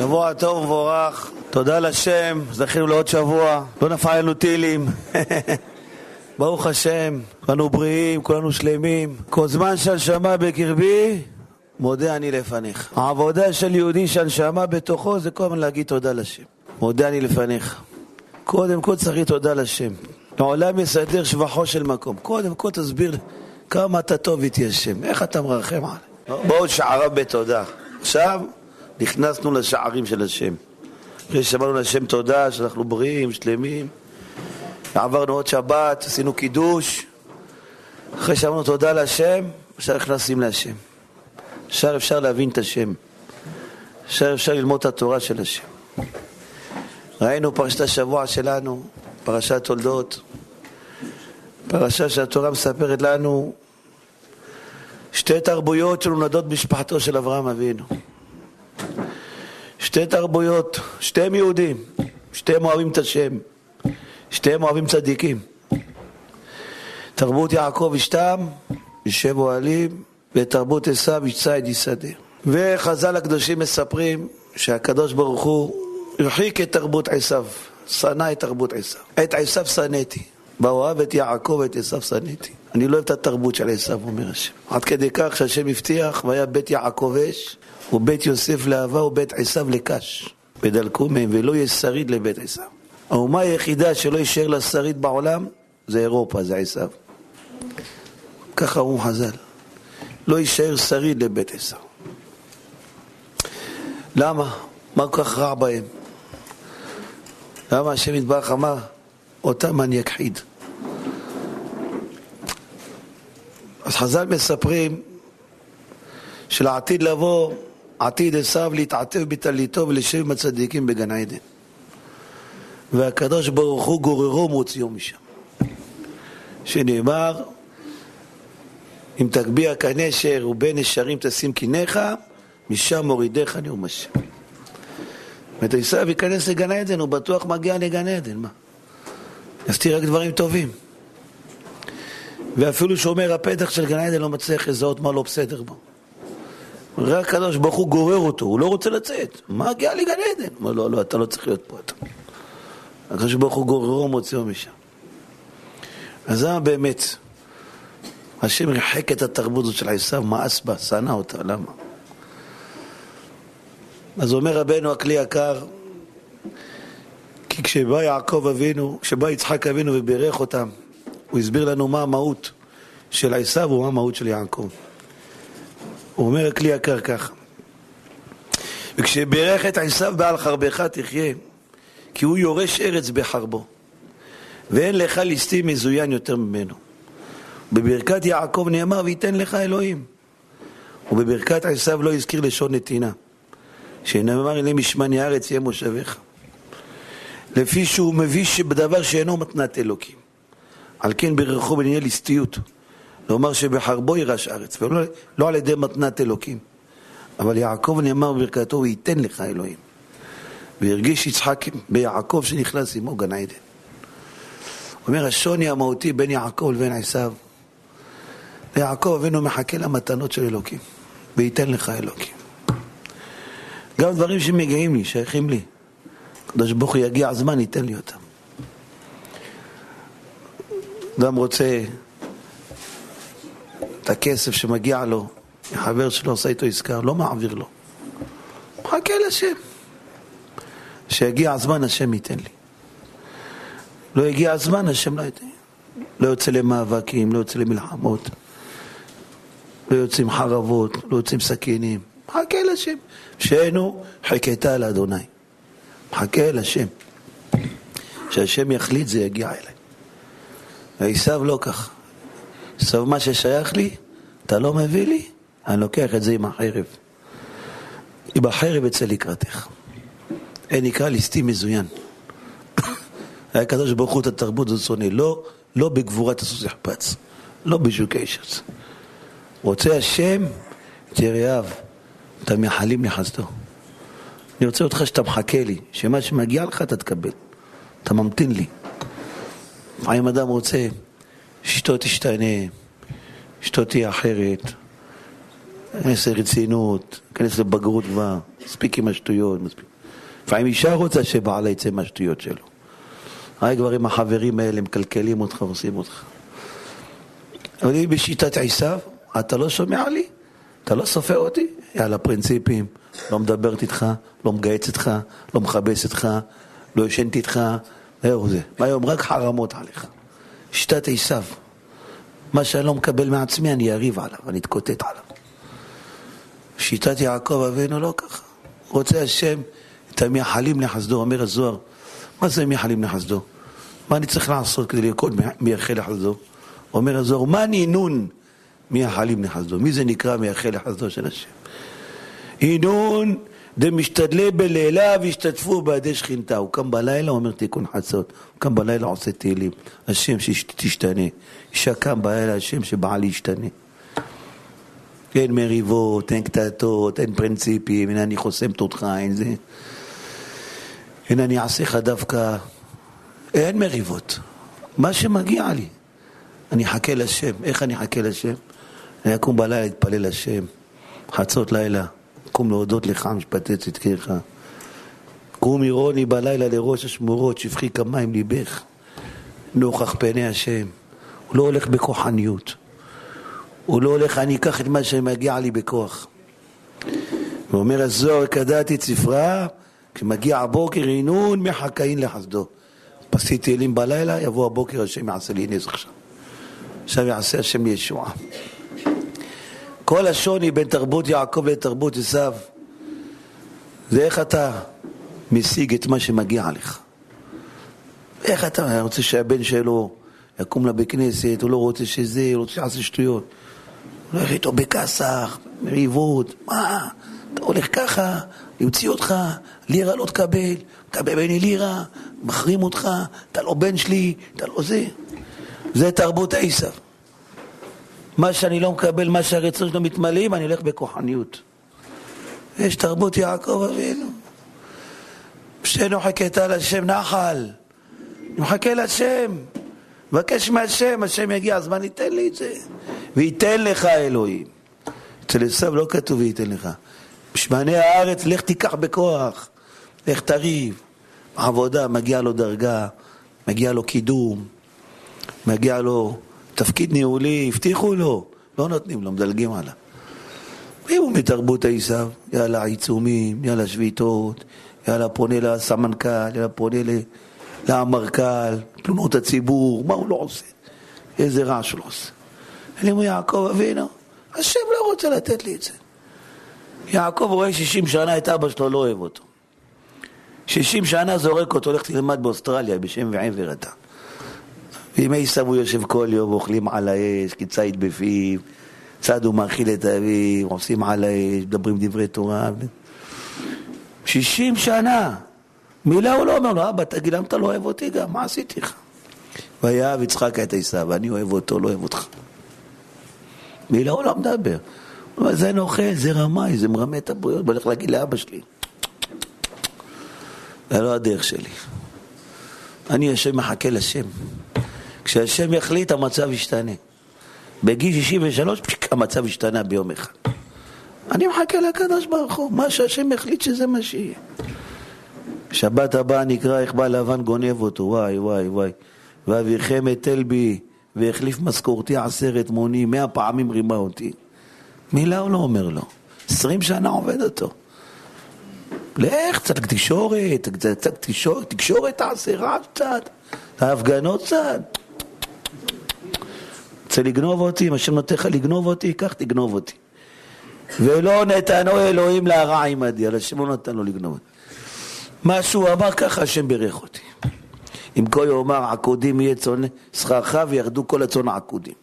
שבוע טוב ומבורך, תודה לשם, זכינו לעוד שבוע, לא נפל לנו טילים. ברוך השם, כולנו בריאים, כולנו שלמים. כל זמן שהנשמה בקרבי, מודה אני לפניך. העבודה של יהודי שהנשמה בתוכו זה כל הזמן להגיד תודה לשם. מודה אני לפניך. קודם כל צריך תודה לשם. לעולם יסדר שבחו של מקום. קודם כל תסביר כמה אתה טוב איתי השם, איך אתה מרחם עליי. בואו שעריו בתודה. עכשיו נכנסנו לשערים של השם. אחרי שאמרנו לשם תודה, שאנחנו בריאים, שלמים. עברנו עוד שבת, עשינו קידוש. אחרי שאמרנו תודה להשם, עכשיו נכנסים להשם. עכשיו אפשר להבין את השם. עכשיו אפשר ללמוד את התורה של השם. ראינו פרשת השבוע שלנו, פרשת תולדות. פרשה שהתורה מספרת לנו שתי תרבויות שנולדות במשפחתו של אברהם אבינו. שתי תרבויות, שתיהם יהודים, שתיהם אוהבים את השם, שתיהם אוהבים צדיקים. תרבות יעקב אשתם, ישב אוהלים, ותרבות עשיו יצא את יסדה. וחז"ל הקדושים מספרים שהקדוש ברוך הוא הרחיק את תרבות עשיו, שנא את תרבות עשיו. את עשיו שנאתי, באוהב את יעקב ואת עשיו שנאתי. אני לא אוהב את התרבות של עשיו, אומר השם. עד כדי כך שהשם הבטיח, והיה בית יעקב אש, ובית יוסף לאהבה ובית עשיו לקש. ודלקו מהם, ולא יהיה שריד לבית עשיו. האומה היחידה שלא יישאר לה שריד בעולם, זה אירופה, זה עשיו. ככה אמרו חז"ל. לא יישאר שריד לבית עשיו. למה? מה כל כך רע בהם? למה השם יתברך אמר, אותם אני אכחיד? אז חז"ל מספרים שלעתיד לבוא, עתיד עשיו להתעטף בטליתו ולשב עם הצדיקים בגן עדן. והקדוש ברוך הוא גוררו מוציאו משם. שנאמר, אם תגביה כנשר ובין נשרים תשים קיניך, משם מורידך נאום השם. זאת עשיו ייכנס לגן עדן, הוא בטוח מגיע לגן עדן, מה? תראה רק דברים טובים. ואפילו שומר הפתח של גן עדן לא מצליח לזהות מה לא בסדר בו. רק הקדוש ברוך הוא גורר אותו, הוא לא רוצה לצאת. מה הגיע לגן עדן? הוא אומר, לא, לא, אתה לא צריך להיות פה. אתה. הקדוש ברוך הוא גוררו ומוציאו משם. אז זה באמת, השם ריחק את התרבות הזאת של עשיו, מאס בה, שנא אותה, למה? אז אומר רבנו הכלי יקר, כי כשבא יעקב אבינו, כשבא יצחק אבינו ובירך אותם, הוא הסביר לנו מה המהות של עשיו ומה המהות של יעקב. אומר הכלי יקר ככה, וכשבירך את עשיו בעל חרבך תחיה, כי הוא יורש ארץ בחרבו, ואין לך ליסטים מזוין יותר ממנו. בברכת יעקב נאמר, וייתן לך אלוהים. ובברכת עשיו לא הזכיר לשון נתינה, שנאמר, הנה משמני הארץ יהיה מושבך. לפי שהוא מביא בדבר שאינו מתנת אלוקים. על כן ברכו בנהיה ליסטיות. לומר שבחרבו יירש ארץ, ולא לא על ידי מתנת אלוקים. אבל יעקב נאמר בברכתו, הוא ייתן לך אלוהים. והרגיש יצחק ביעקב שנכנס עמו גן עדן. אומר השוני המהותי בין יעקב לבין עשיו. ליעקב אבינו מחכה למתנות של אלוקים, וייתן לך אלוקים. גם דברים שמגיעים לי, שייכים לי. הקדוש ברוך הוא יגיע הזמן, ייתן לי אותם. אדם רוצה את הכסף שמגיע לו, החבר שלו עושה איתו עסקה, לא מעביר לו. מחכה לשם. כשיגיע הזמן, השם ייתן לי. לא הגיע הזמן, השם לא ייתן. לא יוצא למאבקים, לא יוצא למלחמות, לא יוצאים חרבות, לא יוצאים סכינים. מחכה לשם. שאינו חיכתה לאדוני. מחכה לשם. כשהשם יחליט זה יגיע אליי. ועשיו לא כך. עשיו מה ששייך לי, אתה לא מביא לי, אני לוקח את זה עם החרב. עם החרב אצא לקראתך. אין נקרא ליסטי מזוין. היה הקדוש ברוך הוא את התרבות שונא, לא, לא בגבורת הסוס יחפץ, לא בשוקי שץ. רוצה השם את יראיו, אתה מייחלים לחסדו. אני רוצה אותך שאתה מחכה לי, שמה שמגיע לך אתה תקבל. אתה ממתין לי. לפעמים אדם רוצה שאשתו תשתנה, אשתו תהיה אחרת, כנס לרצינות, כנס לבגרות כבר, מספיק עם השטויות, מספיק. לפעמים אישה רוצה שבעלה יצא מהשטויות שלו. הרי כבר עם החברים האלה מקלקלים אותך ועושים אותך. אבל אם בשיטת עשיו, אתה לא שומע לי? אתה לא סופר אותי? יאללה, פרינציפים, לא מדברת איתך, לא מגייץ איתך, לא מכבס איתך, לא ישנת איתך, זהו זה. והיום רק חרמות עליך. שיטת עשיו. מה שאני לא מקבל מעצמי, אני אריב עליו, אני אתקוטט עליו. שיטת יעקב אבינו לא ככה. רוצה השם את המייחלים לחסדו, אומר הזוהר. מה זה מייחלים לחסדו? מה אני צריך לעשות כדי לרקוד מייחל לחסדו? אומר הזוהר, מה נינון מייחלים לחסדו? מי זה נקרא מייחל לחסדו של השם? אינון דמשתדלי בלילה והשתתפו בידי שכינתה. הוא קם בלילה, אומר תיקון חצות. הוא קם בלילה, עושה תהילים. השם שתשתנה. אישה קם בלילה, השם שבעלי ישתנה. אין מריבות, אין קטטות, אין פרינציפים, אין אני חוסמת אותך, אין זה. אין אני אעשה לך דווקא. אין מריבות. מה שמגיע לי. אני אחכה לשם. איך אני אחכה לשם? אני אקום בלילה להתפלל לשם. חצות לילה. אקום להודות לך, משפטי צדקך. קום עירוני בלילה לראש השמורות, שפכי כמים ליבך. נוכח פני השם. הוא לא הולך בכוחניות. הוא לא הולך, אני אקח את מה שמגיע לי בכוח. ואומר הזוהר, קדעתי ספרה, כשמגיע הבוקר, עינון מחכאין לחסדו. פסי תהילים בלילה, יבוא הבוקר, השם יעשה לי נס עכשיו. עכשיו יעשה השם ישועה. כל השוני בין תרבות יעקב לתרבות עשיו, זה איך אתה משיג את מה שמגיע לך. איך אתה רוצה שהבן שלו יקום לה בכנסת, הוא לא רוצה שזה, הוא רוצה שיעשה שטויות. הוא הולך איתו בכסח, מריבות, מה? אתה הולך ככה, יוציא אותך, לירה לא תקבל, מקבל ממני לירה, מחרים אותך, אתה לא בן שלי, אתה לא זה. זה תרבות עשיו. מה שאני לא מקבל, מה שהרצון שלו מתמלאים, אני הולך בכוחניות. יש תרבות יעקב אבינו. שתינו חכתה לשם נחל. אני מחכה לשם. מבקש מהשם, השם יגיע, הזמן ייתן לי את זה. וייתן לך אלוהים. אצל עשיו לא כתוב וייתן לך. בשמני הארץ, לך תיקח בכוח. לך תריב. עבודה, מגיע לו דרגה, מגיע לו קידום, מגיע לו תפקיד ניהולי, הבטיחו לו, לא נותנים לו, מדלגים עליו. אם הוא מתרבות עשיו, יאללה עיצומים, יאללה שביתות, יאללה פונה לסמנכ"ל, יאללה פונה למרכ"ל, תלונות הציבור, מה הוא לא עושה? איזה רעש הוא לא עושה. אני אומר, יעקב אבינו, השם לא רוצה לתת לי את זה. יעקב רואה 60 שנה את אבא שלו, לא אוהב אותו. 60 שנה זורק אותו, הולך תלמד באוסטרליה, בשם ועבר אתה. בימי עשיו הוא יושב כל יום, אוכלים על האש, כי ציד בפיו, צד הוא מאכיל את אביו, עושים על האש, מדברים דברי תורה. שישים שנה, מילה הוא לא אומר לו, אבא, תגיד, למה אתה לא אוהב אותי גם? מה עשיתי לך? ויאהב יצחק את עשיו, ואני אוהב אותו, לא אוהב אותך. מילה הוא לא מדבר. זה נוכל, זה רמאי, זה מרמה את הבריאות, בוא להגיד לאבא שלי. זה לא הדרך שלי. אני השם מחכה לשם. כשהשם יחליט, המצב ישתנה. בגיל 63, המצב השתנה ביום אחד. אני מחכה לקדוש ברוך הוא, מה שהשם יחליט שזה מה שיהיה. שבת הבאה נקרא איך בא לבן גונב אותו, וואי וואי וואי. ואביכם אתל בי, והחליף משכורתי עשרת מונים, מאה פעמים רימה אותי. מילה הוא לא אומר לו. עשרים שנה עובד אותו. לך קצת תקשורת, קצת תקשורת, תקשורת תעשה רעש קצת, ההפגנות קצת. רוצה לגנוב אותי, אם השם נותן לך לגנוב אותי, קח תגנוב אותי. ולא נתנו אלוהים להרע עמדי, על השם לא נתן לו לגנוב אותי. מה שהוא אמר ככה, השם בירך אותי. אם כה יאמר עקודים יהיה צאן שכרך וירדו כל הצאן העקודים.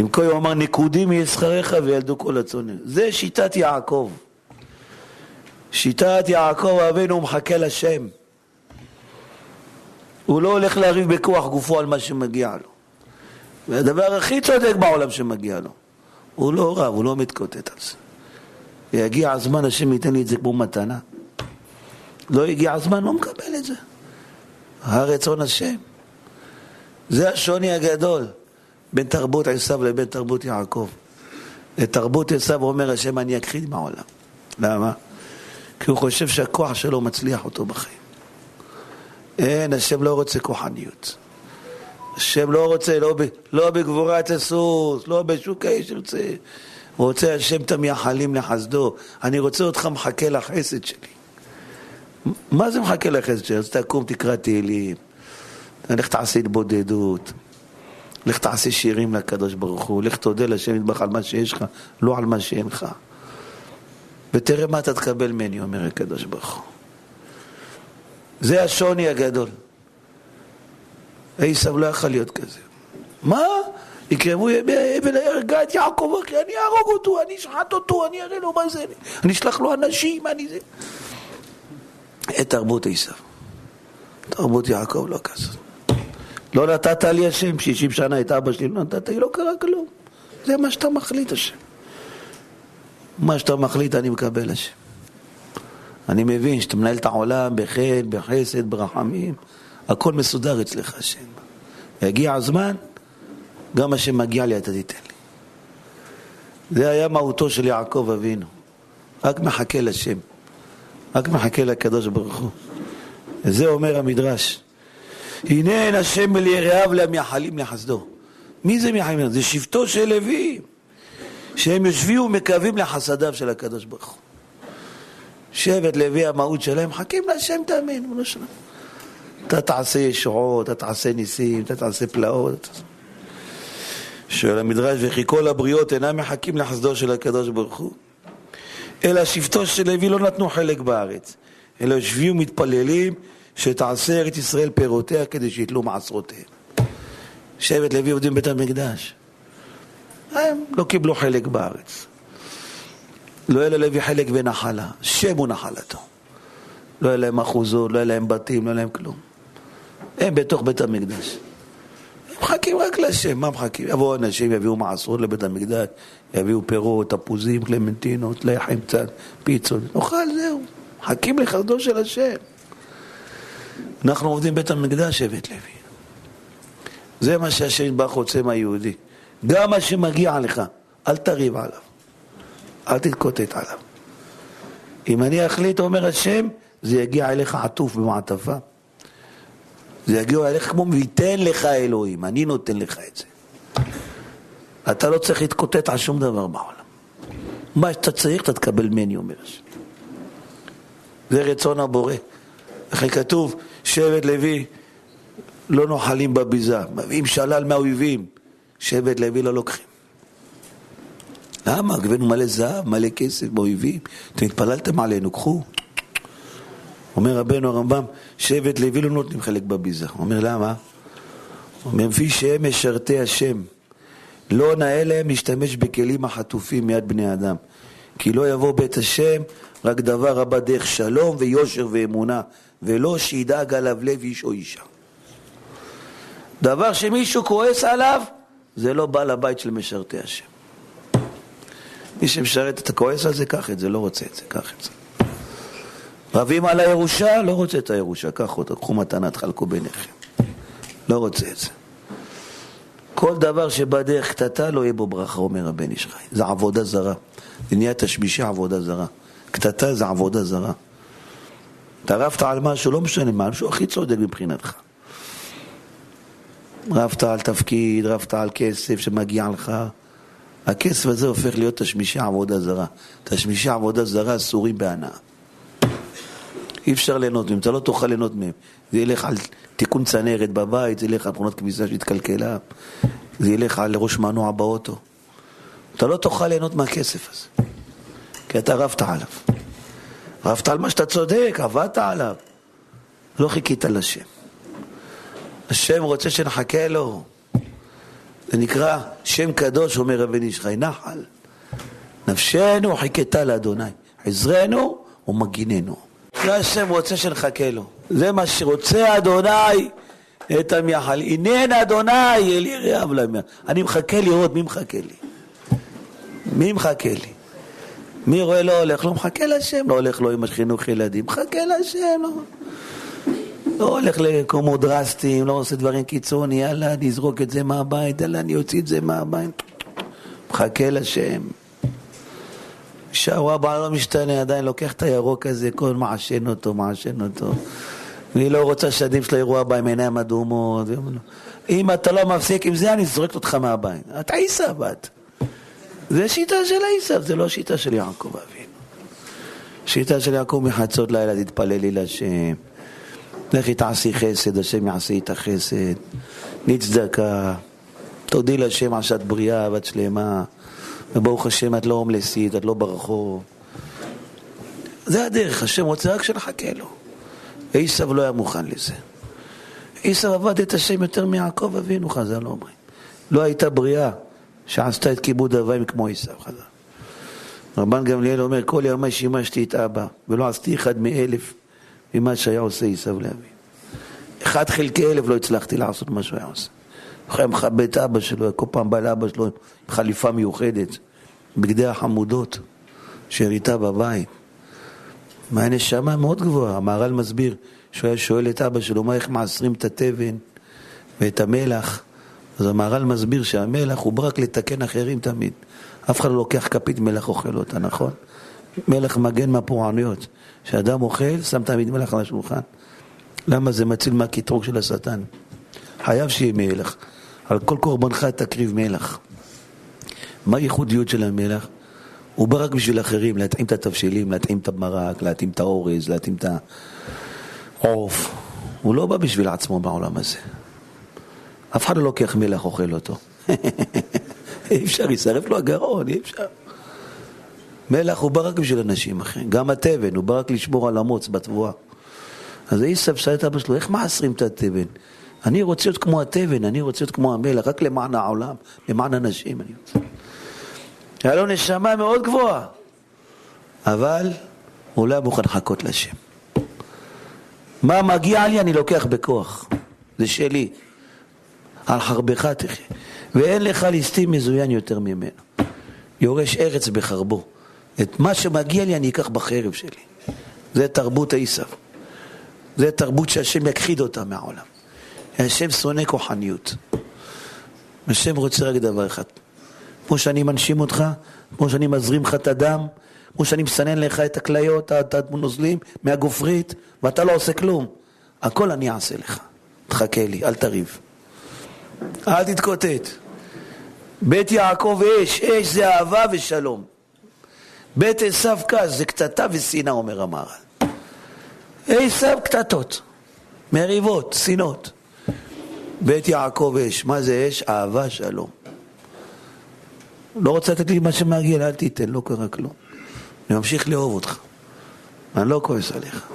אם כה יאמר נקודים יהיה שכרך וילדו כל הצאן. זה שיטת יעקב. שיטת יעקב אבינו מחכה לשם. הוא לא הולך לריב בכוח גופו על מה שמגיע לו. והדבר הכי צודק בעולם שמגיע לו. הוא לא רב, הוא לא מתקוטט על זה. ויגיע הזמן, השם ייתן לי את זה כמו מתנה. לא הגיע הזמן, לא מקבל את זה. הרצון השם. זה השוני הגדול בין תרבות עשיו לבין תרבות יעקב. לתרבות עשיו אומר השם, אני אכחיד מהעולם. למה? כי הוא חושב שהכוח שלו מצליח אותו בחיים. אין, השם לא רוצה כוחניות. השם לא רוצה, לא, ב, לא בגבורת הסוס, לא בשוק האיש רוצה. רוצה השם את המייחלים לחסדו. אני רוצה אותך מחכה לחסד שלי. מה זה מחכה לחסד שלי? אז תקום, תקרא תהילים. לך תעשה התבודדות. לך תעשה שירים לקדוש ברוך הוא. לך תודה לשם יתברך על מה שיש לך, לא על מה שאין לך. ותראה מה אתה תקבל ממני, אומר הקדוש ברוך הוא. זה השוני הגדול. עשו לא יכול להיות כזה. מה? יקרבו ימי האבל הרגה את יעקב אחי, אני אהרוג אותו, אני אשחט אותו, אני אראה לו מה זה, אני אשלח לו אנשים, אני זה. את תרבות עשו. תרבות יעקב לא כזאת. לא נתת לי השם, שישים שנה את אבא שלי, לא נתת לי, לא קרה כלום. זה מה שאתה מחליט השם. מה שאתה מחליט אני מקבל השם. אני מבין שאתה מנהל את העולם בחן, בחסד, ברחמים, הכל מסודר אצלך השם. יגיע הזמן, גם מה שמגיע לי אתה תיתן לי. זה היה מהותו של יעקב אבינו. רק מחכה לשם. רק מחכה לקדוש ברוך הוא. וזה אומר המדרש. הנה אין השם אל יראיו למייחלים לחסדו. מי זה מייחלים? זה שבטו של לוי. שהם יושבים ומקווים לחסדיו של הקדוש ברוך הוא. שבט לוי המהות שלהם, מחכים להשם תאמין, לא שלם. אתה תעשה ישועות, אתה תעשה ניסים, אתה תעשה פלאות. שואל המדרש, וכי כל הבריות אינם מחכים לחסדו של הקדוש ברוך הוא. אלא שבטו של לוי לא נתנו חלק בארץ, אלא יושבים ומתפללים שתעשה ארץ ישראל פירותיה כדי שיתלו מעשרותיהם. שבט לוי עובדים בית המקדש. הם לא קיבלו חלק בארץ. לא היה ללוי חלק ונחלה, שם הוא נחלתו. לא היה להם אחוזות, לא היה להם בתים, לא היה להם כלום. הם בתוך בית המקדש. הם מחכים רק לשם, מה מחכים? יבואו אנשים, יביאו מעשרות לבית המקדש, יביאו פירות, תפוזים, קלמנטינות, לחם קצת, פיצות, נאכל, זהו. מחכים לחסדו של השם. אנחנו עובדים בית המקדש, שבט לוי. זה מה שהשם יתברך רוצה מהיהודי. גם מה שמגיע לך, אל תריב עליו. אל תתקוטט עליו. אם אני אחליט, אומר השם, זה יגיע אליך עטוף במעטפה. זה יגיע אליך כמו וייתן לך אלוהים, אני נותן לך את זה. אתה לא צריך להתקוטט על שום דבר בעולם. מה שאתה צריך, אתה תקבל ממני, אומר השם. זה רצון הבורא. לכן כתוב, שבט לוי לא נוחלים בביזה, מביאים שלל מהאויבים, שבט לוי לא לוקחים. למה? הבאנו מלא זהב, מלא כסף באויבים. אתם התפללתם עלינו, קחו. אומר רבנו הרמב"ם, שבט לוי לא נותנים חלק בביזה. אומר, למה? אומר, לפי שהם משרתי השם. לא נאה להם להשתמש בכלים החטופים מיד בני אדם. כי לא יבוא בית השם רק דבר הבא דרך שלום ויושר ואמונה, ולא שידאג עליו לב איש או אישה. דבר שמישהו כועס עליו, זה לא בעל הבית של משרתי השם. מי שמשרת את הכועס הזה, קח את זה, לא רוצה את זה, קח את זה. רבים על הירושה, לא רוצה את הירושה, קח אותה, קחו מתנה, תחלקו ביניכם. לא רוצה את זה. כל דבר שבדרך קטטה לא יהיה בו ברכה, אומר הבן איש חי. זה עבודה זרה. זה נהיה תשמישי עבודה זרה. קטטה זה עבודה זרה. רבת על משהו, לא משנה מה, משהו הכי צודק מבחינתך. רבת על תפקיד, רבת על כסף שמגיע לך, הכסף הזה הופך להיות תשמישי עבודה זרה. תשמישי עבודה זרה אסורים בהנאה. אי אפשר ליהנות מהם, אתה לא תוכל ליהנות מהם. זה ילך על תיקון צנרת בבית, זה ילך על מכונת כביסה שהתקלקלה, זה ילך על ראש מנוע באוטו. אתה לא תוכל ליהנות מהכסף הזה, כי אתה רבת עליו. רבת על מה שאתה צודק, עבדת עליו. לא חיכית לשם. השם רוצה שנחכה לו. זה נקרא שם קדוש, אומר רבי נשחי, נחל. נפשנו חיכתה לאדוני, עזרנו ומגיננו. זה השם רוצה שנחכה לו. זה מה שרוצה אדוני את המייחל. הננה אדוני אל יראיו למייחל. אני מחכה לראות מי מחכה לי. מי מחכה לי? מי רואה לא הולך? לא מחכה לשם, לא הולך לו עם החינוך ילדים, מחכה לשם, לא. לא הולך למקומות דרסטיים, לא עושה דברים קיצוני, יאללה, אני אזרוק את זה מהבית, יאללה, אני אוציא את זה מהבית. מחכה לשם. שהרואה הבעל לא משתנה, עדיין לוקח את הירוק הזה, כל מעשן אותו, מעשן אותו. והיא לא רוצה שהילדים שלו יראו הבא עם עיניים אדומות. אם אתה לא מפסיק עם זה, אני זורקת אותך מהבית. אתה עיסב את. זה שיטה של עיסב, זה לא שיטה של יעקב אבינו. שיטה של יעקב מחצות לילה תתפללי להשם. לכי תעשי חסד, השם יעשה איתך חסד. נצדקה. תודי להשם על שאת בריאה ואת שלמה. וברוך השם את לא הומלסית, את לא ברחוב. זה הדרך, השם רוצה רק שנחכה לו. עשב לא היה מוכן לזה. עשב עבד את השם יותר מיעקב אבינו, חז"ל אומרים. לא הייתה בריאה שעשתה את כיבוד אביים כמו עשב, חז"ל. רבן גמליאל אומר, כל ימי שימשתי את אבא, ולא עשיתי אחד מאלף ממה שהיה עושה עשב לאבי. אחד חלקי אלף לא הצלחתי לעשות מה שהוא היה עושה. הוא היה מכבד את אבא שלו, כל פעם בא לאבא שלו עם חליפה מיוחדת, בגדי החמודות, שהריתה בבית. מה נשמה מאוד גבוהה. המהר"ל מסביר שהוא היה שואל את אבא שלו, מה איך מעשרים את התבן ואת המלח? אז המהר"ל מסביר שהמלח הוא רק לתקן אחרים תמיד. אף אחד לא לוקח כפית מלח אוכל אותה, נכון? מלח מגן מהפורענויות. כשאדם אוכל, שם תמיד מלח על השולחן. למה זה מציל מהקטרוג של השטן? חייב שיהיה מלח. על כל קורבנך תקריב מלח. מה הייחודיות של המלח? הוא בא רק בשביל אחרים, להתאים את התבשילים, להתאים את המרק, להתאים את האורז, להתאים את העוף. הוא לא בא בשביל עצמו בעולם הזה. אף אחד לא לוקח מלח, אוכל אותו. אי אפשר, יישרף לו הגרון, אי אפשר. מלח הוא בא רק בשביל אנשים אחרים. גם התבן, הוא בא רק לשמור על המוץ בתבואה. אז עיסב שאל את אבא שלו, איך מעשרים את התבן? אני רוצה להיות כמו התבן, אני רוצה להיות כמו המלח, רק למען העולם, למען אנשים אני רוצה. היה לו נשמה מאוד גבוהה, אבל הוא לא היה מוכן לחכות לשם. מה מגיע לי אני לוקח בכוח, זה שלי. על חרבך תחיה. ואין לך ליסטים מזוין יותר ממנו. יורש ארץ בחרבו. את מה שמגיע לי אני אקח בחרב שלי. זה תרבות עשיו. זה תרבות שהשם יכחיד אותה מהעולם. השם שונא כוחניות. השם רוצה רק דבר אחד. כמו שאני מנשים אותך, כמו שאני מזרים לך את הדם, כמו שאני מסנן לך את הכליות, את הנוזלים מהגופרית, ואתה לא עושה כלום. הכל אני אעשה לך. תחכה לי, אל תריב. אל תתקוטט. בית יעקב אש, אש זה אהבה ושלום. בית עשיו קש זה קטטה ושנאה, אומר המהר"ל. עשיו קטטות, מריבות, שנאות. בית יעקב אש, מה זה אש? אהבה, שלום. לא רוצה לתת לי מה שמגיע, אל תיתן, לא קרה כלום. אני ממשיך לאהוב אותך. אני לא כועס עליך.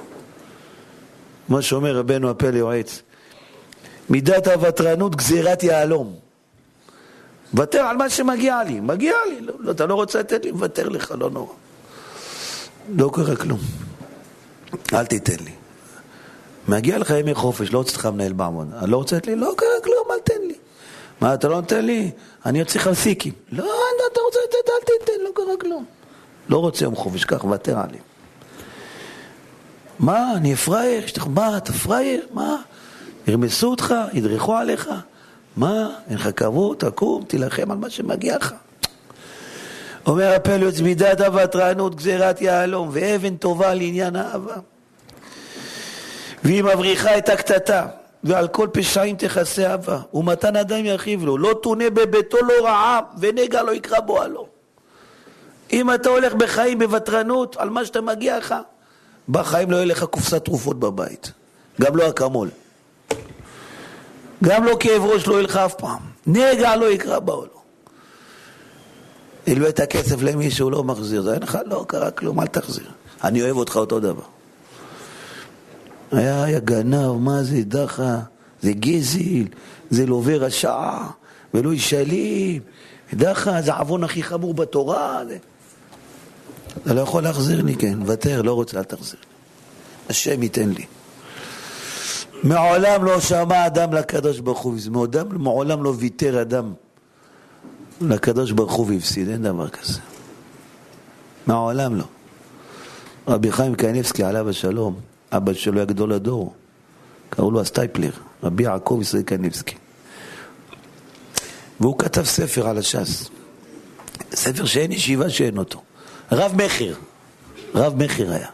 מה שאומר רבנו הפלא יועץ, מידת הוותרנות גזירת יהלום. ותר על מה שמגיע לי, מגיע לי, לא, לא, אתה לא רוצה לתת לי, מוותר לך, לא נורא. לא קרה כלום. אל תיתן לי. מגיע לך ימי חופש, לא רוצה לך מנהל בעמוד. אני לא רוצה לתת לי, לא קרה כלום, אל תן לי. מה, אתה לא נותן לי? אני אוציא לך סיקים. לא, אתה רוצה לתת, אל תיתן, לא קרה כלום. לא רוצה יום חופש, קח, ותר עלי. מה, אני פראייר? מה, אתה פראייר? מה? ירמסו אותך, ידרכו עליך. מה, אין לך כבוד, תקום, תילחם על מה שמגיע לך. אומר הפליוץ, מידת הוותרנות גזירת יהלום, ואבן טובה לעניין האהבה. והיא מבריחה את הקטטה, ועל כל פשעים תכסה אהבה, ומתן אדם ירחיב לו, לא תונה בביתו לא רעה, ונגע לא יקרא בו הלא. אם אתה הולך בחיים בוותרנות, על מה שאתה מגיע לך, בחיים לא יהיה לך קופסת תרופות בבית, גם לא אקמול. גם לא כאב ראש לא יהיה לך אף פעם. נגע לא יקרא בעולו. הלווה את הכסף למישהו, לא מחזיר. זה אין לך, לא קרה כלום, אל תחזיר. אני אוהב אותך אותו דבר. היה, היה גנב, מה זה דחה, זה גזל, זה לווה רשע, ולא ישלים, דחה, זה עוון הכי חמור בתורה. זה... אתה לא יכול להחזיר לי, כן, ותר, לא רוצה, אל תחזיר לי. השם ייתן לי. מעולם לא שמע אדם לקדוש ברוך הוא, מעולם, מעולם לא ויתר אדם לקדוש ברוך הוא והפסיד, אין דבר כזה. מעולם לא. רבי חיים קניבסקי עליו השלום, אבא שלו היה גדול הדור, קראו לו הסטייפלר, רבי יעקב ישראל קניבסקי. והוא כתב ספר על הש"ס, ספר שאין ישיבה שאין אותו. רב מכר, רב מכר היה.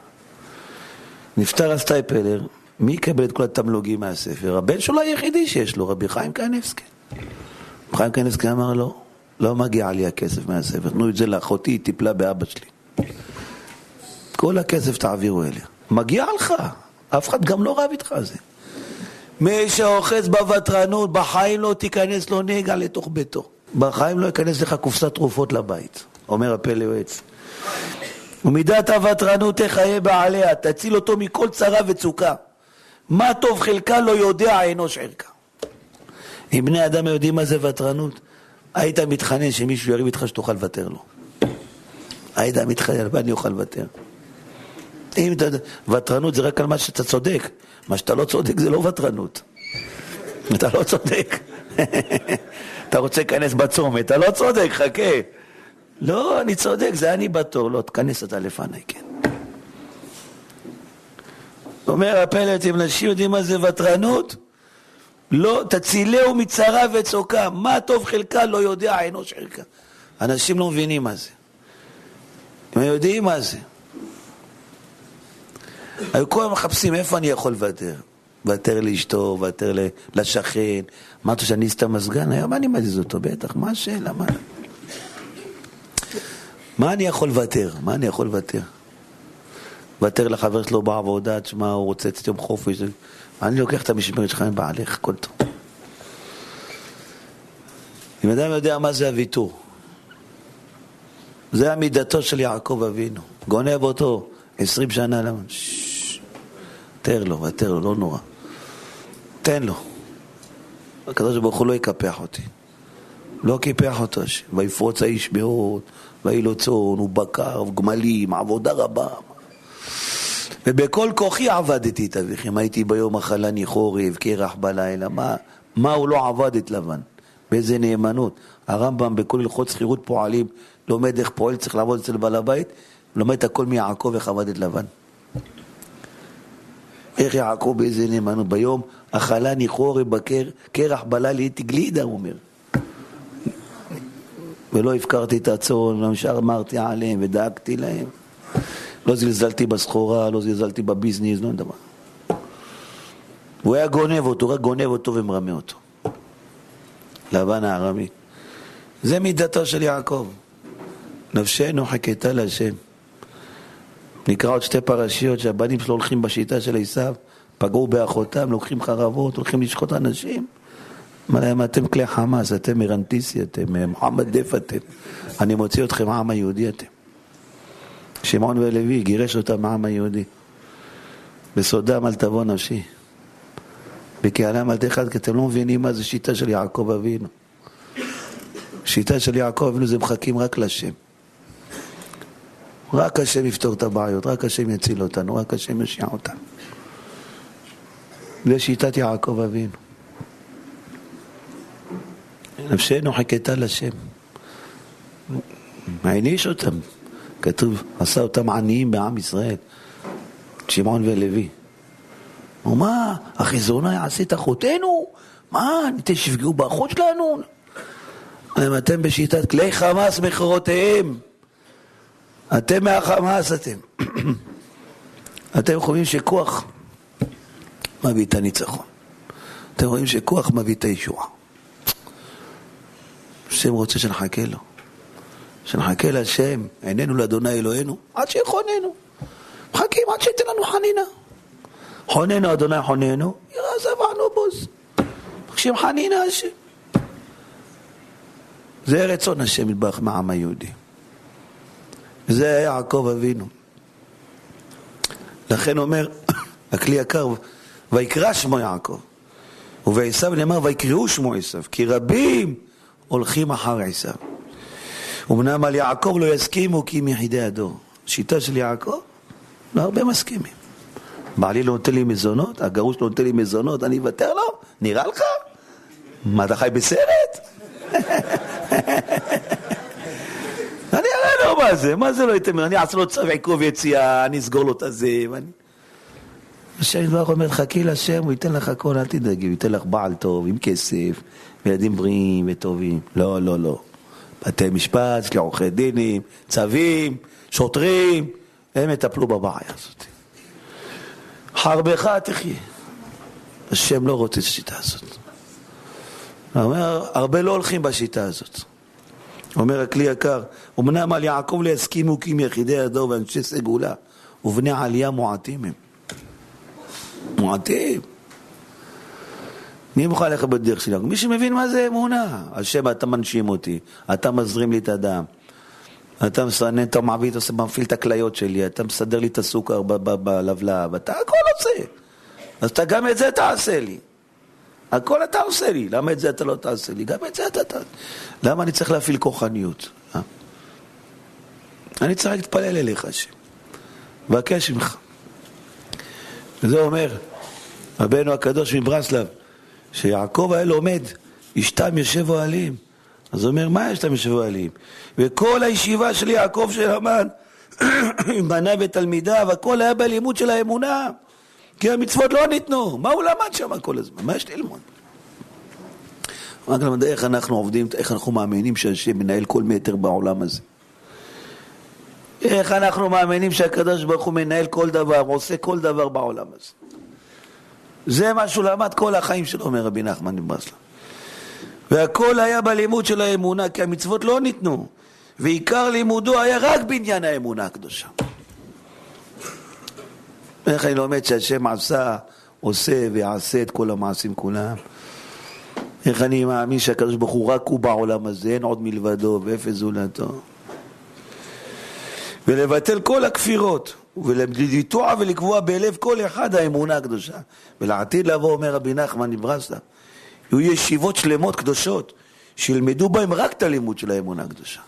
נפטר הסטייפלר, מי יקבל את כל התמלוגים מהספר? הבן שלו היחידי שיש לו, רבי חיים קניבסקי. חיים קניבסקי אמר לו, לא מגיע לי הכסף מהספר, תנו את זה לאחותי, היא טיפלה באבא שלי. כל הכסף תעבירו אליה. מגיע לך, אף אחד גם לא רב איתך על זה. מי שאוחז בוותרנות, בחיים לא תיכנס לו נגע לתוך ביתו. בחיים לא ייכנס לך קופסת תרופות לבית, אומר הפלא יועץ. ומידת הוותרנות תחיה בעליה, תציל אותו מכל צרה וצוקה. מה טוב חלקה לא יודע אנוש ערכה. אם בני אדם יודעים מה זה ותרנות, היית מתחנן שמישהו יריב איתך שתוכל לוותר לו. היית מתחנן, אני אוכל לוותר? אם אתה ותרנות זה רק על מה שאתה צודק. מה שאתה לא צודק זה לא ותרנות. אתה לא צודק. אתה רוצה להיכנס בצומת, אתה לא צודק, חכה. לא, אני צודק, זה אני בתור. לא, תכנס אתה לפניי, כן. אומר הפלט, אם אנשים יודעים מה זה ותרנות, לא, תצילהו מצרה וצוקה. מה טוב חלקה לא יודע אנוש חלקה. אנשים לא מבינים מה זה. הם יודעים מה זה. היו כל הזמן מחפשים איפה אני יכול לוותר. לוותר לאשתו, לוותר לשכן. אמרת שאני אסת המזגן, היום אני מזיז אותו, בטח, מה השאלה? מה? מה אני יכול לוותר? מה אני יכול לוותר? לוותר לחבר שלו בעבודה, תשמע, הוא רוצה לצאת יום חופש. אני לוקח את המשמרת שלך עם בעלך, הכל טוב. אם אדם יודע מה זה הוויתור, זה עמידתו של יעקב אבינו. גונב אותו עשרים שנה, למה? תר לו, ותר לו, לא נורא. תן לו. הקדוש ברוך הוא לא יקפח אותי. לא קיפח אותו, ויפרוץ האיש מאוד, ויהי לו צאן ובקר וגמלים, עבודה רבה. ובכל כוחי עבדתי את אביכם, הייתי ביום אכלני חורף, קרח בלילה, מה, מה הוא לא עבד את לבן? באיזה נאמנות. הרמב"ם בכל הלכות שכירות פועלים לומד איך פועל צריך לעבוד אצל בעל הבית, לומד את הכל מיעקב איך עבד את לבן. איך יעקב באיזה נאמנות ביום אכלני חורף בקרח בלילה הייתי גלידה, הוא אומר. ולא הפקרתי את הצאן, אמרתי עליהם ודאגתי להם. לא זלזלתי בסחורה, לא זלזלתי בביזנס, לא דבר. הוא היה גונב אותו, רק גונב אותו ומרמה אותו. לבן הארמי. זה מידתו של יעקב. נפשנו חכתה להשם. נקרא עוד שתי פרשיות שהבנים שלו הולכים בשיטה של עשיו, פגעו באחותם, לוקחים חרבות, הולכים לשחוט אנשים. אמר להם, אתם כלי חמאס, אתם מרנטיסי, אתם אה, מוחמד דף אתם. אני מוציא אתכם מהעם היהודי אתם. שמעון ולוי גירש אותם מהעם היהודי. בסודם אל תבוא נפשי. בקהלם אל תחד, כי אתם לא מבינים מה זה שיטה של יעקב אבינו. שיטה של יעקב אבינו זה מחכים רק לשם. רק השם יפתור את הבעיות, רק השם יציל אותנו, רק השם ישיע אותנו. זה שיטת יעקב אבינו. נפשנו חכתה לשם. העניש אותם. כתוב, עשה אותם עניים בעם ישראל, שמעון ולוי. מה, החזונה יעשה את אחותינו? מה, ניתן שיפגעו באחות שלנו? אם אתם בשיטת כלי חמאס מכירותיהם, אתם מהחמאס אתם. אתם חושבים שכוח מביא את הניצחון. אתם רואים שכוח מביא את הישועה. השם רוצה שנחכה לו. שנחכה להשם, עינינו לאדוני אלוהינו, עד שיחוננו. מחכים עד שייתן לנו חנינה. חוננו אדוני חוננו, ירא זבענו בוז. מבקשים חנינה השם. זה רצון השם יתברך מהעם היהודי. וזה היה יעקב אבינו. לכן אומר הכלי יקר, ויקרא שמו יעקב. ובעשיו נאמר ויקראו שמו עשיו, כי רבים הולכים אחר עשיו. אמנם על יעקב לא יסכימו כי הם יחידי הדור. שיטה של יעקב, לא הרבה מסכימים. בעלי לא נותן לי מזונות, הגרוש לא נותן לי מזונות, אני אוותר לו? נראה לך? מה, אתה חי בסרט? אני אראה לו מה זה, מה זה לא ייתן, אני אעשה לו צו עיכוב יציאה, אני אסגור לו את הזה. השם יתברך אומר, חכי להשם, הוא ייתן לך הכל, אל תדאגי, הוא ייתן לך בעל טוב, עם כסף, ילדים בריאים וטובים. לא, לא, לא. בתי משפט, יש לי עורכי דינים, צווים, שוטרים, הם יטפלו בבעיה הזאת. חרבך תחיה. השם לא רוצה את השיטה הזאת. אומר, הרבה לא הולכים בשיטה הזאת. אומר הכלי יקר, אמנם על יעקב לא יסכימו כי אם יחידי הדור ואנשי סגולה, ובני עלייה מועטים הם. מועטים. מי מוכן ללכת בדרך שלי? מי שמבין מה זה אמונה. השם, אתה מנשים אותי, אתה מזרים לי את הדם, אתה מסנן, אתה מעביד, אתה מפעיל את הכליות שלי, אתה מסדר לי את הסוכר בלבלב, אתה הכל עושה. אז אתה גם את זה תעשה לי. הכל אתה עושה לי, למה את זה אתה לא תעשה לי? גם את זה אתה תעשה. למה אני צריך להפעיל כוחניות? אה? אני צריך להתפלל אליך, השם. מבקש ממך. וזה אומר רבנו הקדוש מברסלב, שיעקב היה לומד, אשתם יושב אוהלים. אז הוא אומר, מה אשתם יושב אוהלים? וכל הישיבה של יעקב שלמד, עם בניו ותלמידיו, הכל היה בלימוד של האמונה. כי המצוות לא ניתנו. מה הוא למד שם כל הזמן? מה יש ללמוד? רק למד איך אנחנו עובדים, איך אנחנו מאמינים שהשם מנהל כל מטר בעולם הזה. איך אנחנו מאמינים שהקדוש ברוך הוא מנהל כל דבר, עושה כל דבר בעולם הזה. זה מה שהוא למד כל החיים שלו, אומר רבי נחמן מברסלב. והכל היה בלימוד של האמונה, כי המצוות לא ניתנו. ועיקר לימודו היה רק בעניין האמונה הקדושה. איך אני לומד שהשם עשה, עושה ויעשה את כל המעשים כולם? איך אני מאמין שהקדוש ברוך הוא רק הוא בעולם הזה, אין עוד מלבדו ואפס זולתו. ולבטל כל הכפירות, ולביטוע ולקבוע בלב כל אחד האמונה הקדושה. ולעתיד לבוא, אומר רבי נחמן מברסלב, יהיו ישיבות שלמות קדושות, שילמדו בהם רק את הלימוד של האמונה הקדושה.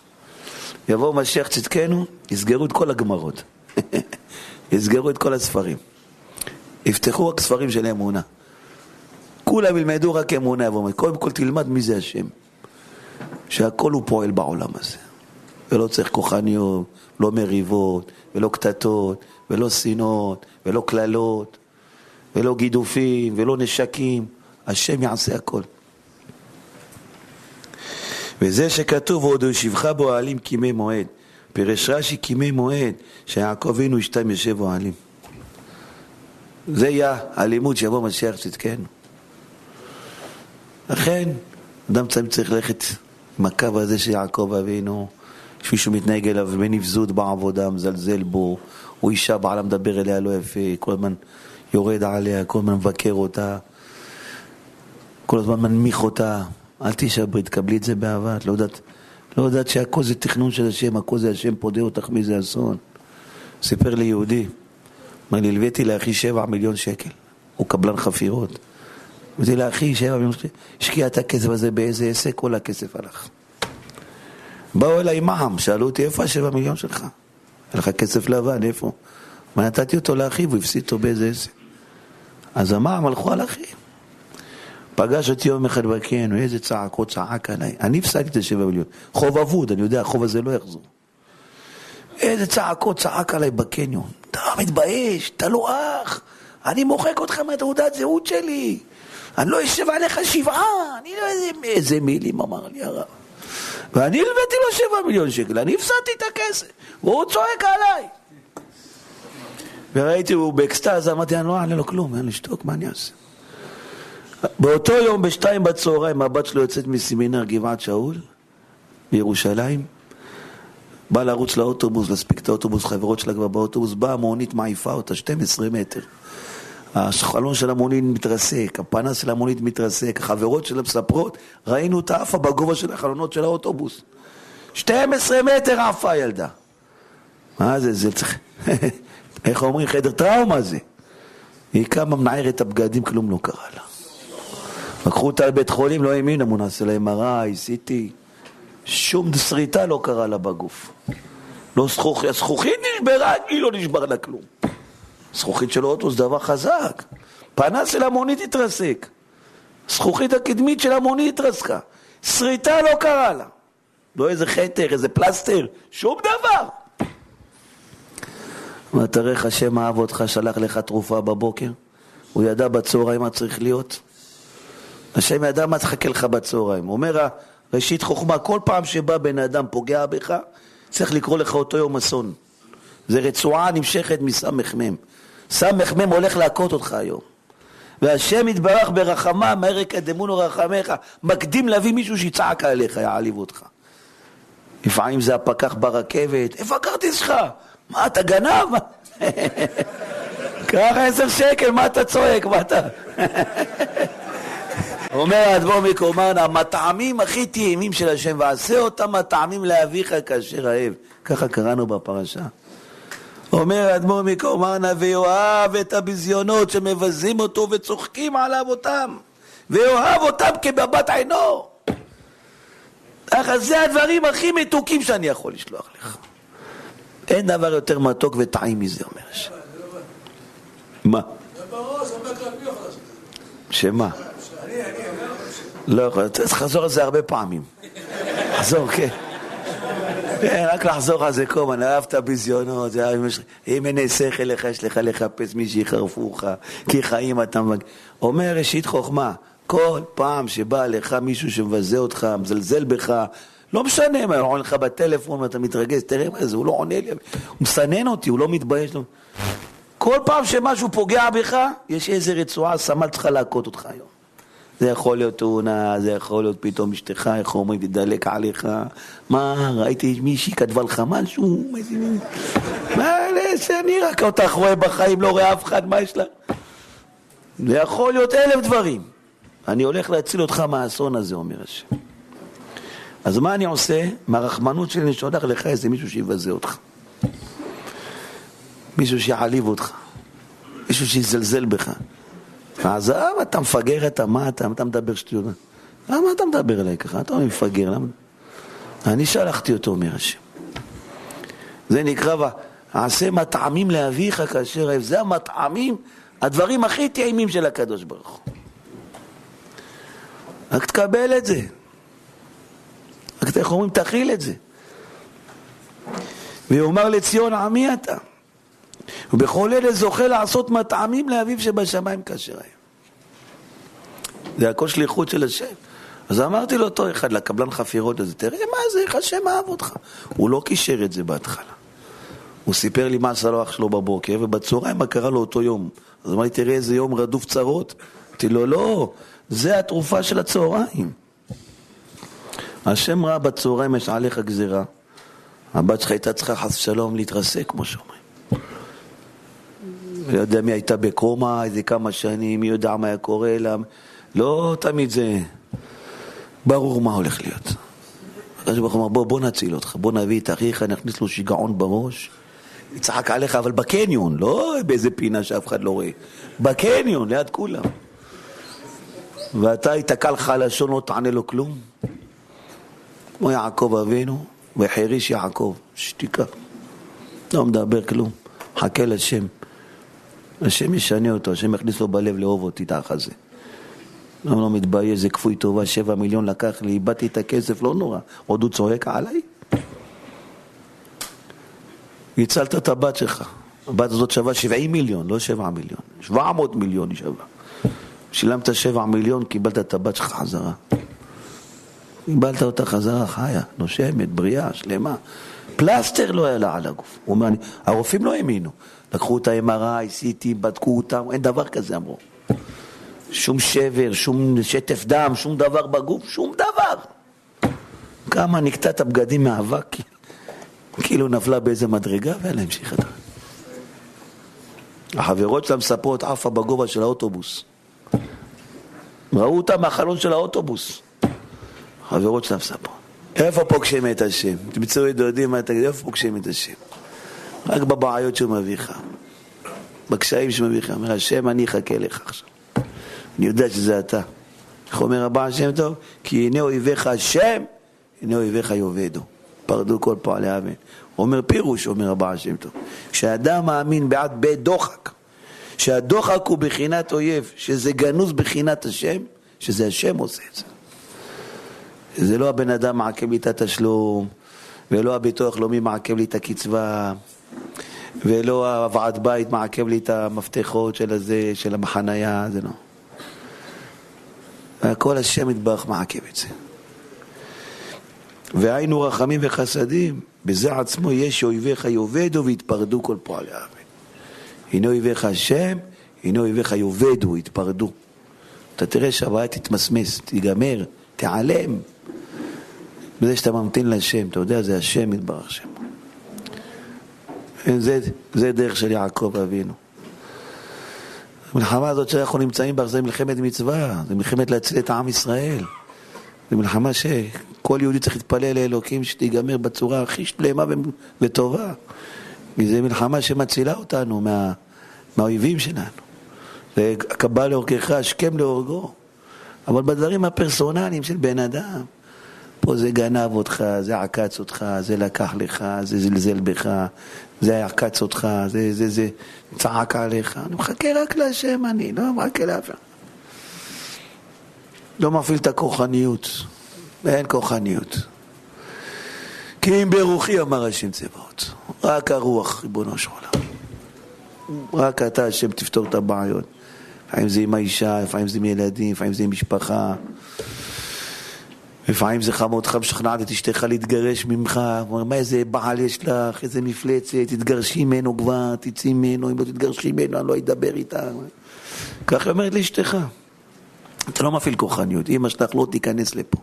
יבוא משיח צדקנו, יסגרו את כל הגמרות. יסגרו את כל הספרים. יפתחו רק ספרים של אמונה. כולם ילמדו רק אמונה, יבוא, קודם כל תלמד מי זה השם. שהכל הוא פועל בעולם הזה. ולא צריך כוחניות, לא מריבות, ולא קטטות, ולא שנאות, ולא קללות, ולא גידופים, ולא נשקים. השם יעשה הכל. וזה שכתוב, ועוד ישיבך באוהלים כימי מועד. פירש רש"י כימי מועד, שיעקב אבינו אשתם יושב אוהלים. זה יהיה הלימוד שיבוא משיח צדקנו. לכן, אדם צריך ללכת עם הקו הזה של יעקב אבינו, שמישהו מתנהג אליו בנבזות בעבודה, מזלזל בו, או אישה בעלה מדבר אליה לא יפה, כל הזמן יורד עליה, כל הזמן מבקר אותה, כל הזמן מנמיך אותה. אל תישברי, תקבלי את זה באהבה, את לא יודעת, לא יודעת שהכל זה תכנון של השם, הכל זה השם פודה אותך מאיזה אסון. סיפר לי יהודי, אמר לי, הלוויתי לאחי שבע מיליון שקל, הוא קבלן חפירות. אמרתי לאחי שבע מיליון שקל, השקיע את הכסף הזה באיזה עסק, כל הכסף הלך. באו אליי מע"מ, שאלו אותי, איפה השבע מיליון שלך? היה לך כסף לבן, איפה? מה נתתי אותו לאחיו, הוא הפסיד אותו באיזה עסק. אז המע"מ הלכו על אחי. פגש אותי יום אחד בקן, איזה צעקות צעק עליי. אני הפסדתי את השבע מיליון. חוב אבוד, אני יודע, החוב הזה לא יחזור. איזה צעקות צעק עליי בקניון. אתה מתבייש, אתה לא אח. אני מוחק אותך מהתעודת זהות שלי. אני לא אשב עליך שבעה. אני לא איזה, איזה מילים אמר לי הרב. ואני הלוויתי לו שבע מיליון שקל, אני הפסדתי את הכסף, והוא צועק עליי. וראיתי, הוא באקסטאז, אמרתי, אני לא אענה לו כלום, אין לי שתוק, מה אני אעשה? באותו יום, בשתיים בצהריים, הבת שלו יוצאת מסמינר גבעת שאול בירושלים, באה לרוץ לאוטובוס, להספיק את האוטובוס, חברות שלה כבר באוטובוס, באה המונית, מעיפה אותה, 12 מטר. החלון של המונית מתרסק, הפנס של המונית מתרסק, החברות שלה מספרות, ראינו אותה עפה בגובה של החלונות של האוטובוס. 12 מטר עפה הילדה. מה זה, זה צריך... איך אומרים, חדר טראומה זה. היא קמה, מנערת הבגדים, כלום לא קרה לה. לקחו אותה לבית חולים, לא האמינו, אמרו נעשה לה MRI, CT, שום שריטה לא קרה לה בגוף. לא זכוכית, הזכוכית נשברה, היא לא נשבר לה כלום. זכוכית של אוטו זה דבר חזק. פנס של המונית התרסק. זכוכית הקדמית של המונית התרסקה. שריטה לא קרה לה. לא איזה חטר, איזה פלסטר, שום דבר. ותראה השם אהב אותך, שלח לך תרופה בבוקר. הוא ידע בצהריים מה צריך להיות. השם ידע מה תחכה לך בצהריים. אומר ראשית חוכמה, כל פעם שבא בן אדם פוגע בך, צריך לקרוא לך אותו יום אסון. זה רצועה נמשכת מסמ"ם. סמ"ם הולך להכות אותך היום. והשם יתברך ברחמה, מהר יקדמונו רחמך, מקדים להביא מישהו שיצעק עליך, יעליב אותך. לפעמים זה הפקח ברכבת, איפה הכרטיס שלך? מה, אתה גנב? קח עשר שקל, מה אתה צועק? מה אתה... אומר האדמו"ר מקומרנה, המטעמים הכי טעימים של השם, ועשה אותם הטעמים לאביך כאשר אהב. ככה קראנו בפרשה. אומר האדמו"ר מקומרנה, ויאהב את הביזיונות שמבזים אותו וצוחקים עליו אותם, ויאהב אותם כבבת עינו. ככה זה הדברים הכי מתוקים שאני יכול לשלוח לך. אין דבר יותר מתוק וטעים מזה, אומר השם. מה? שמה? לא יכול, צריך לחזור על זה הרבה פעמים. לחזור, כן. כן, רק לחזור על זה כל הזמן, אהבת ביזיונות, אם אין שכל לך, יש לך לחפש מי שיחרפו לך, כי חיים אתה מג... אומר ראשית חוכמה, כל פעם שבא לך מישהו שמבזה אותך, מזלזל בך, לא משנה מה, הוא עונה לך בטלפון ואתה מתרגז, תראה מה זה, הוא לא עונה לי, הוא מסנן אותי, הוא לא מתבייש. לא... כל פעם שמשהו פוגע בך, יש איזה רצועה, סמל צריכה להכות אותך היום. זה יכול להיות תאונה, זה יכול להיות פתאום אשתך, איך אומרים, תדלק עליך. מה, ראיתי מישהי כתבה לך משהו? מה, אני רק אותך רואה בחיים, לא רואה אף אחד, מה יש לה? זה יכול להיות אלף דברים. אני הולך להציל אותך מהאסון הזה, אומר השם. אז מה אני עושה? מהרחמנות שלי אני שולח לך איזה מישהו שיבזה אותך. מישהו שיעליב אותך. מישהו שיזלזל בך. עזב, אתה מפגר אתה, מה אתה, אתה מדבר שטויות? למה אתה מדבר אליי ככה? אתה מפגר, למה? אני שלחתי אותו, אומר השם. זה נקרא, עשה מטעמים לאביך כאשר אוהב. זה המטעמים, הדברים הכי טעימים של הקדוש ברוך הוא. רק תקבל את זה. רק איך אומרים, תכיל את זה. ויאמר לציון עמי אתה. ובכל אלה זוכה לעשות מטעמים לאביו שבשמיים כאשר היה. זה הכל שליחות של השם. אז אמרתי לאותו אחד, לקבלן חפירות הזה, תראה מה זה, איך השם אהב אותך. הוא לא קישר את זה בהתחלה. הוא סיפר לי מה עשה לו אח שלו בבוקר, ובצהריים מה קרה לו אותו יום. אז אמרתי, תראה איזה יום רדוף צרות. אמרתי לו, לא, זה התרופה של הצהריים. השם ראה בצהריים יש עליך גזירה. הבת שלך הייתה צריכה חס ושלום להתרסק, כמו שאומרים. לא יודע מי הייתה בקומה איזה כמה שנים, מי יודע מה היה קורה לה. לא תמיד זה ברור מה הולך להיות. הקדוש ברוך הוא אמר, בוא, בוא נציל אותך, בוא נביא את אחיך, נכניס לו שיגעון בראש, יצחק עליך, אבל בקניון, לא באיזה פינה שאף אחד לא רואה. בקניון, ליד כולם. ואתה ייתקע לך לשון, לא תענה לו כלום. כמו יעקב אבינו, וחריש יעקב, שתיקה. לא מדבר כלום, חכה לשם. השם ישנה אותו, השם יכניס לו בלב לאהוב אותי תחת זה. למה לא מתבייש, זה כפוי טובה, שבע מיליון לקח לי, איבדתי את הכסף, לא נורא. עוד הוא צועק עליי? הצלת את הבת שלך. הבת הזאת שווה שבעים מיליון, לא שבע מיליון. שבע מאות מיליון היא שווה. שילמת שבע מיליון, קיבלת את הבת שלך חזרה. קיבלת אותה חזרה חיה, נושמת, בריאה, שלמה. פלסטר לא היה לה על הגוף. הוא אומר, הרופאים לא האמינו. לקחו את ה-MRI, CT, בדקו אותם, אין דבר כזה אמרו. שום שבר, שום שטף דם, שום דבר בגוף, שום דבר. כמה נקטעת הבגדים מאבק, כאילו נפלה באיזה מדרגה, ויאללה, המשיכה. החברות שלה מספרות עפה בגובה של האוטובוס. ראו אותה מהחלון של האוטובוס. חברות שלה מספרות. איפה פוגשים את השם? תמצאו את דודים, מה תגיד, איפה פוגשים את השם? רק בבעיות שהוא מביא לך, בקשיים שהוא מביא לך. אומר השם, אני אחכה לך עכשיו. אני יודע שזה אתה. איך אומר הבא השם טוב? כי הנה אויביך השם, הנה אויביך יאבדו. פרדו כל פועלי אמן. אומר פירוש, אומר הבא השם טוב. כשאדם מאמין בעד בית דוחק, שהדוחק הוא בחינת אויב, שזה גנוז בחינת השם, שזה השם עושה את זה. זה לא הבן אדם מעכב לי את התשלום, ולא הביטוח לאומי מעכב לי את הקצבה, ולא הוועד בית מעכב לי את המפתחות של הזה, של המחניה, זה לא. והכל השם יתברך מעכב את זה. והיינו רחמים וחסדים, בזה עצמו יש אויביך יאבדו ויתפרדו כל פועלי הארץ. הנה אויביך השם, הנה אויביך יאבדו, יתפרדו. אתה תראה שהבעיה תתמסמס, תיגמר, תיעלם. בזה שאתה ממתין להשם, אתה יודע, זה השם יתברך שם. זה, זה דרך של יעקב אבינו. המלחמה הזאת שאנחנו נמצאים בה זה מלחמת מצווה, זה מלחמת להציל את עם ישראל. זו מלחמה שכל יהודי צריך להתפלל לאלוקים שתיגמר בצורה הכי שלמה וטובה. זו מלחמה שמצילה אותנו מה, מהאויבים שלנו. זה הקבל לאורכך, השכם להורגו. אבל בדברים הפרסונליים של בן אדם, פה זה גנב אותך, זה עקץ אותך, זה לקח לך, זה זלזל בך, זה עקץ אותך, זה, זה, זה צעק עליך. אני מחכה רק להשם אני, לא מחכה לאף. לא מפעיל את הכוחניות, אין כוחניות. כי אם ברוחי אמר השם צבאות, רק הרוח, ריבונו של עולם. רק אתה, השם, תפתור את הבעיות. לפעמים זה עם האישה, לפעמים זה עם ילדים, לפעמים זה עם משפחה. לפעמים זה חמודך משכנעת את אשתך להתגרש ממך, אומר, מה איזה בעל יש לך, איזה מפלצת, תתגרשי ממנו כבר, תצאי ממנו, אם לא תתגרשי ממנו, אני לא אדבר איתה. ככה אומרת לאשתך. אתה לא מפעיל כוחניות, אמא שלך לא תיכנס לפה.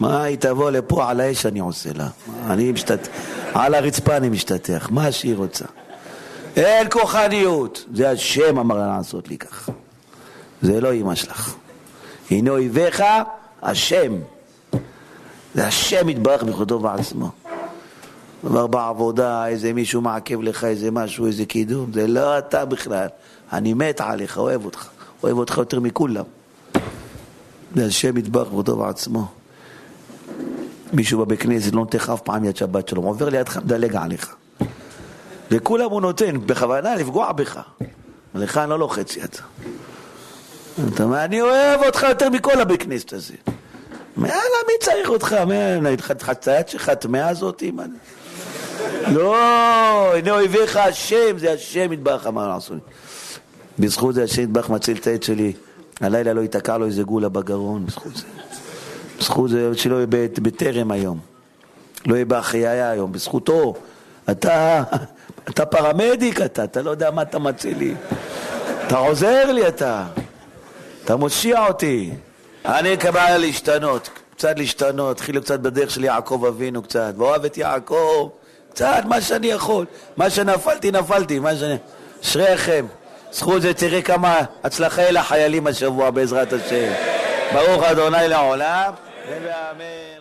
מה, היא תבוא לפה, על האש אני עושה לה. אני משתתף, על הרצפה אני משתתח, מה שהיא רוצה. אין כוחניות, זה השם אמר לה לעשות לי ככה. זה לא אמא שלך. הנה אויביך, השם. זה השם יתברך בכבודו בעצמו. כבר בעבודה, איזה מישהו מעכב לך איזה משהו, איזה קידום, זה לא אתה בכלל. אני מת עליך, אוהב אותך. אוהב אותך יותר מכולם. זה השם יתברך בכבודו בעצמו. מישהו בבית כנסת לא נותן לך אף פעם יד שבת שלום, עובר לידך, מדלג עליך. לכולם הוא נותן, בכוונה לפגוע בך. לך אני לא לוחץ יד. אתה אומר, אני אוהב אותך יותר מכל הבית כנסת הזה. יאללה, מי צריך אותך? היד שלך הטמאה הזאת? לא, הנה אויביך השם, זה השם יתברך אמר לעשות. בזכות זה השם יתברך מציל את העד שלי. הלילה לא ייתקע לו איזה גולה בגרון, בזכות זה. בזכות זה שלא יהיה בטרם היום. לא יהיה בהחייאה היום, בזכותו. אתה, אתה פרמדיק אתה, אתה לא יודע מה אתה מציל לי. אתה עוזר לי אתה. אתה מושיע אותי. אני אקבל להשתנות, קצת להשתנות, התחילו קצת בדרך של יעקב אבינו קצת, ואוהב את יעקב, קצת מה שאני יכול. מה שנפלתי, נפלתי, מה שאני... אשריכם. זכות זה תראה כמה הצלחה יהיה לחיילים השבוע בעזרת השם. ברוך אדוני לעולם, ואמן.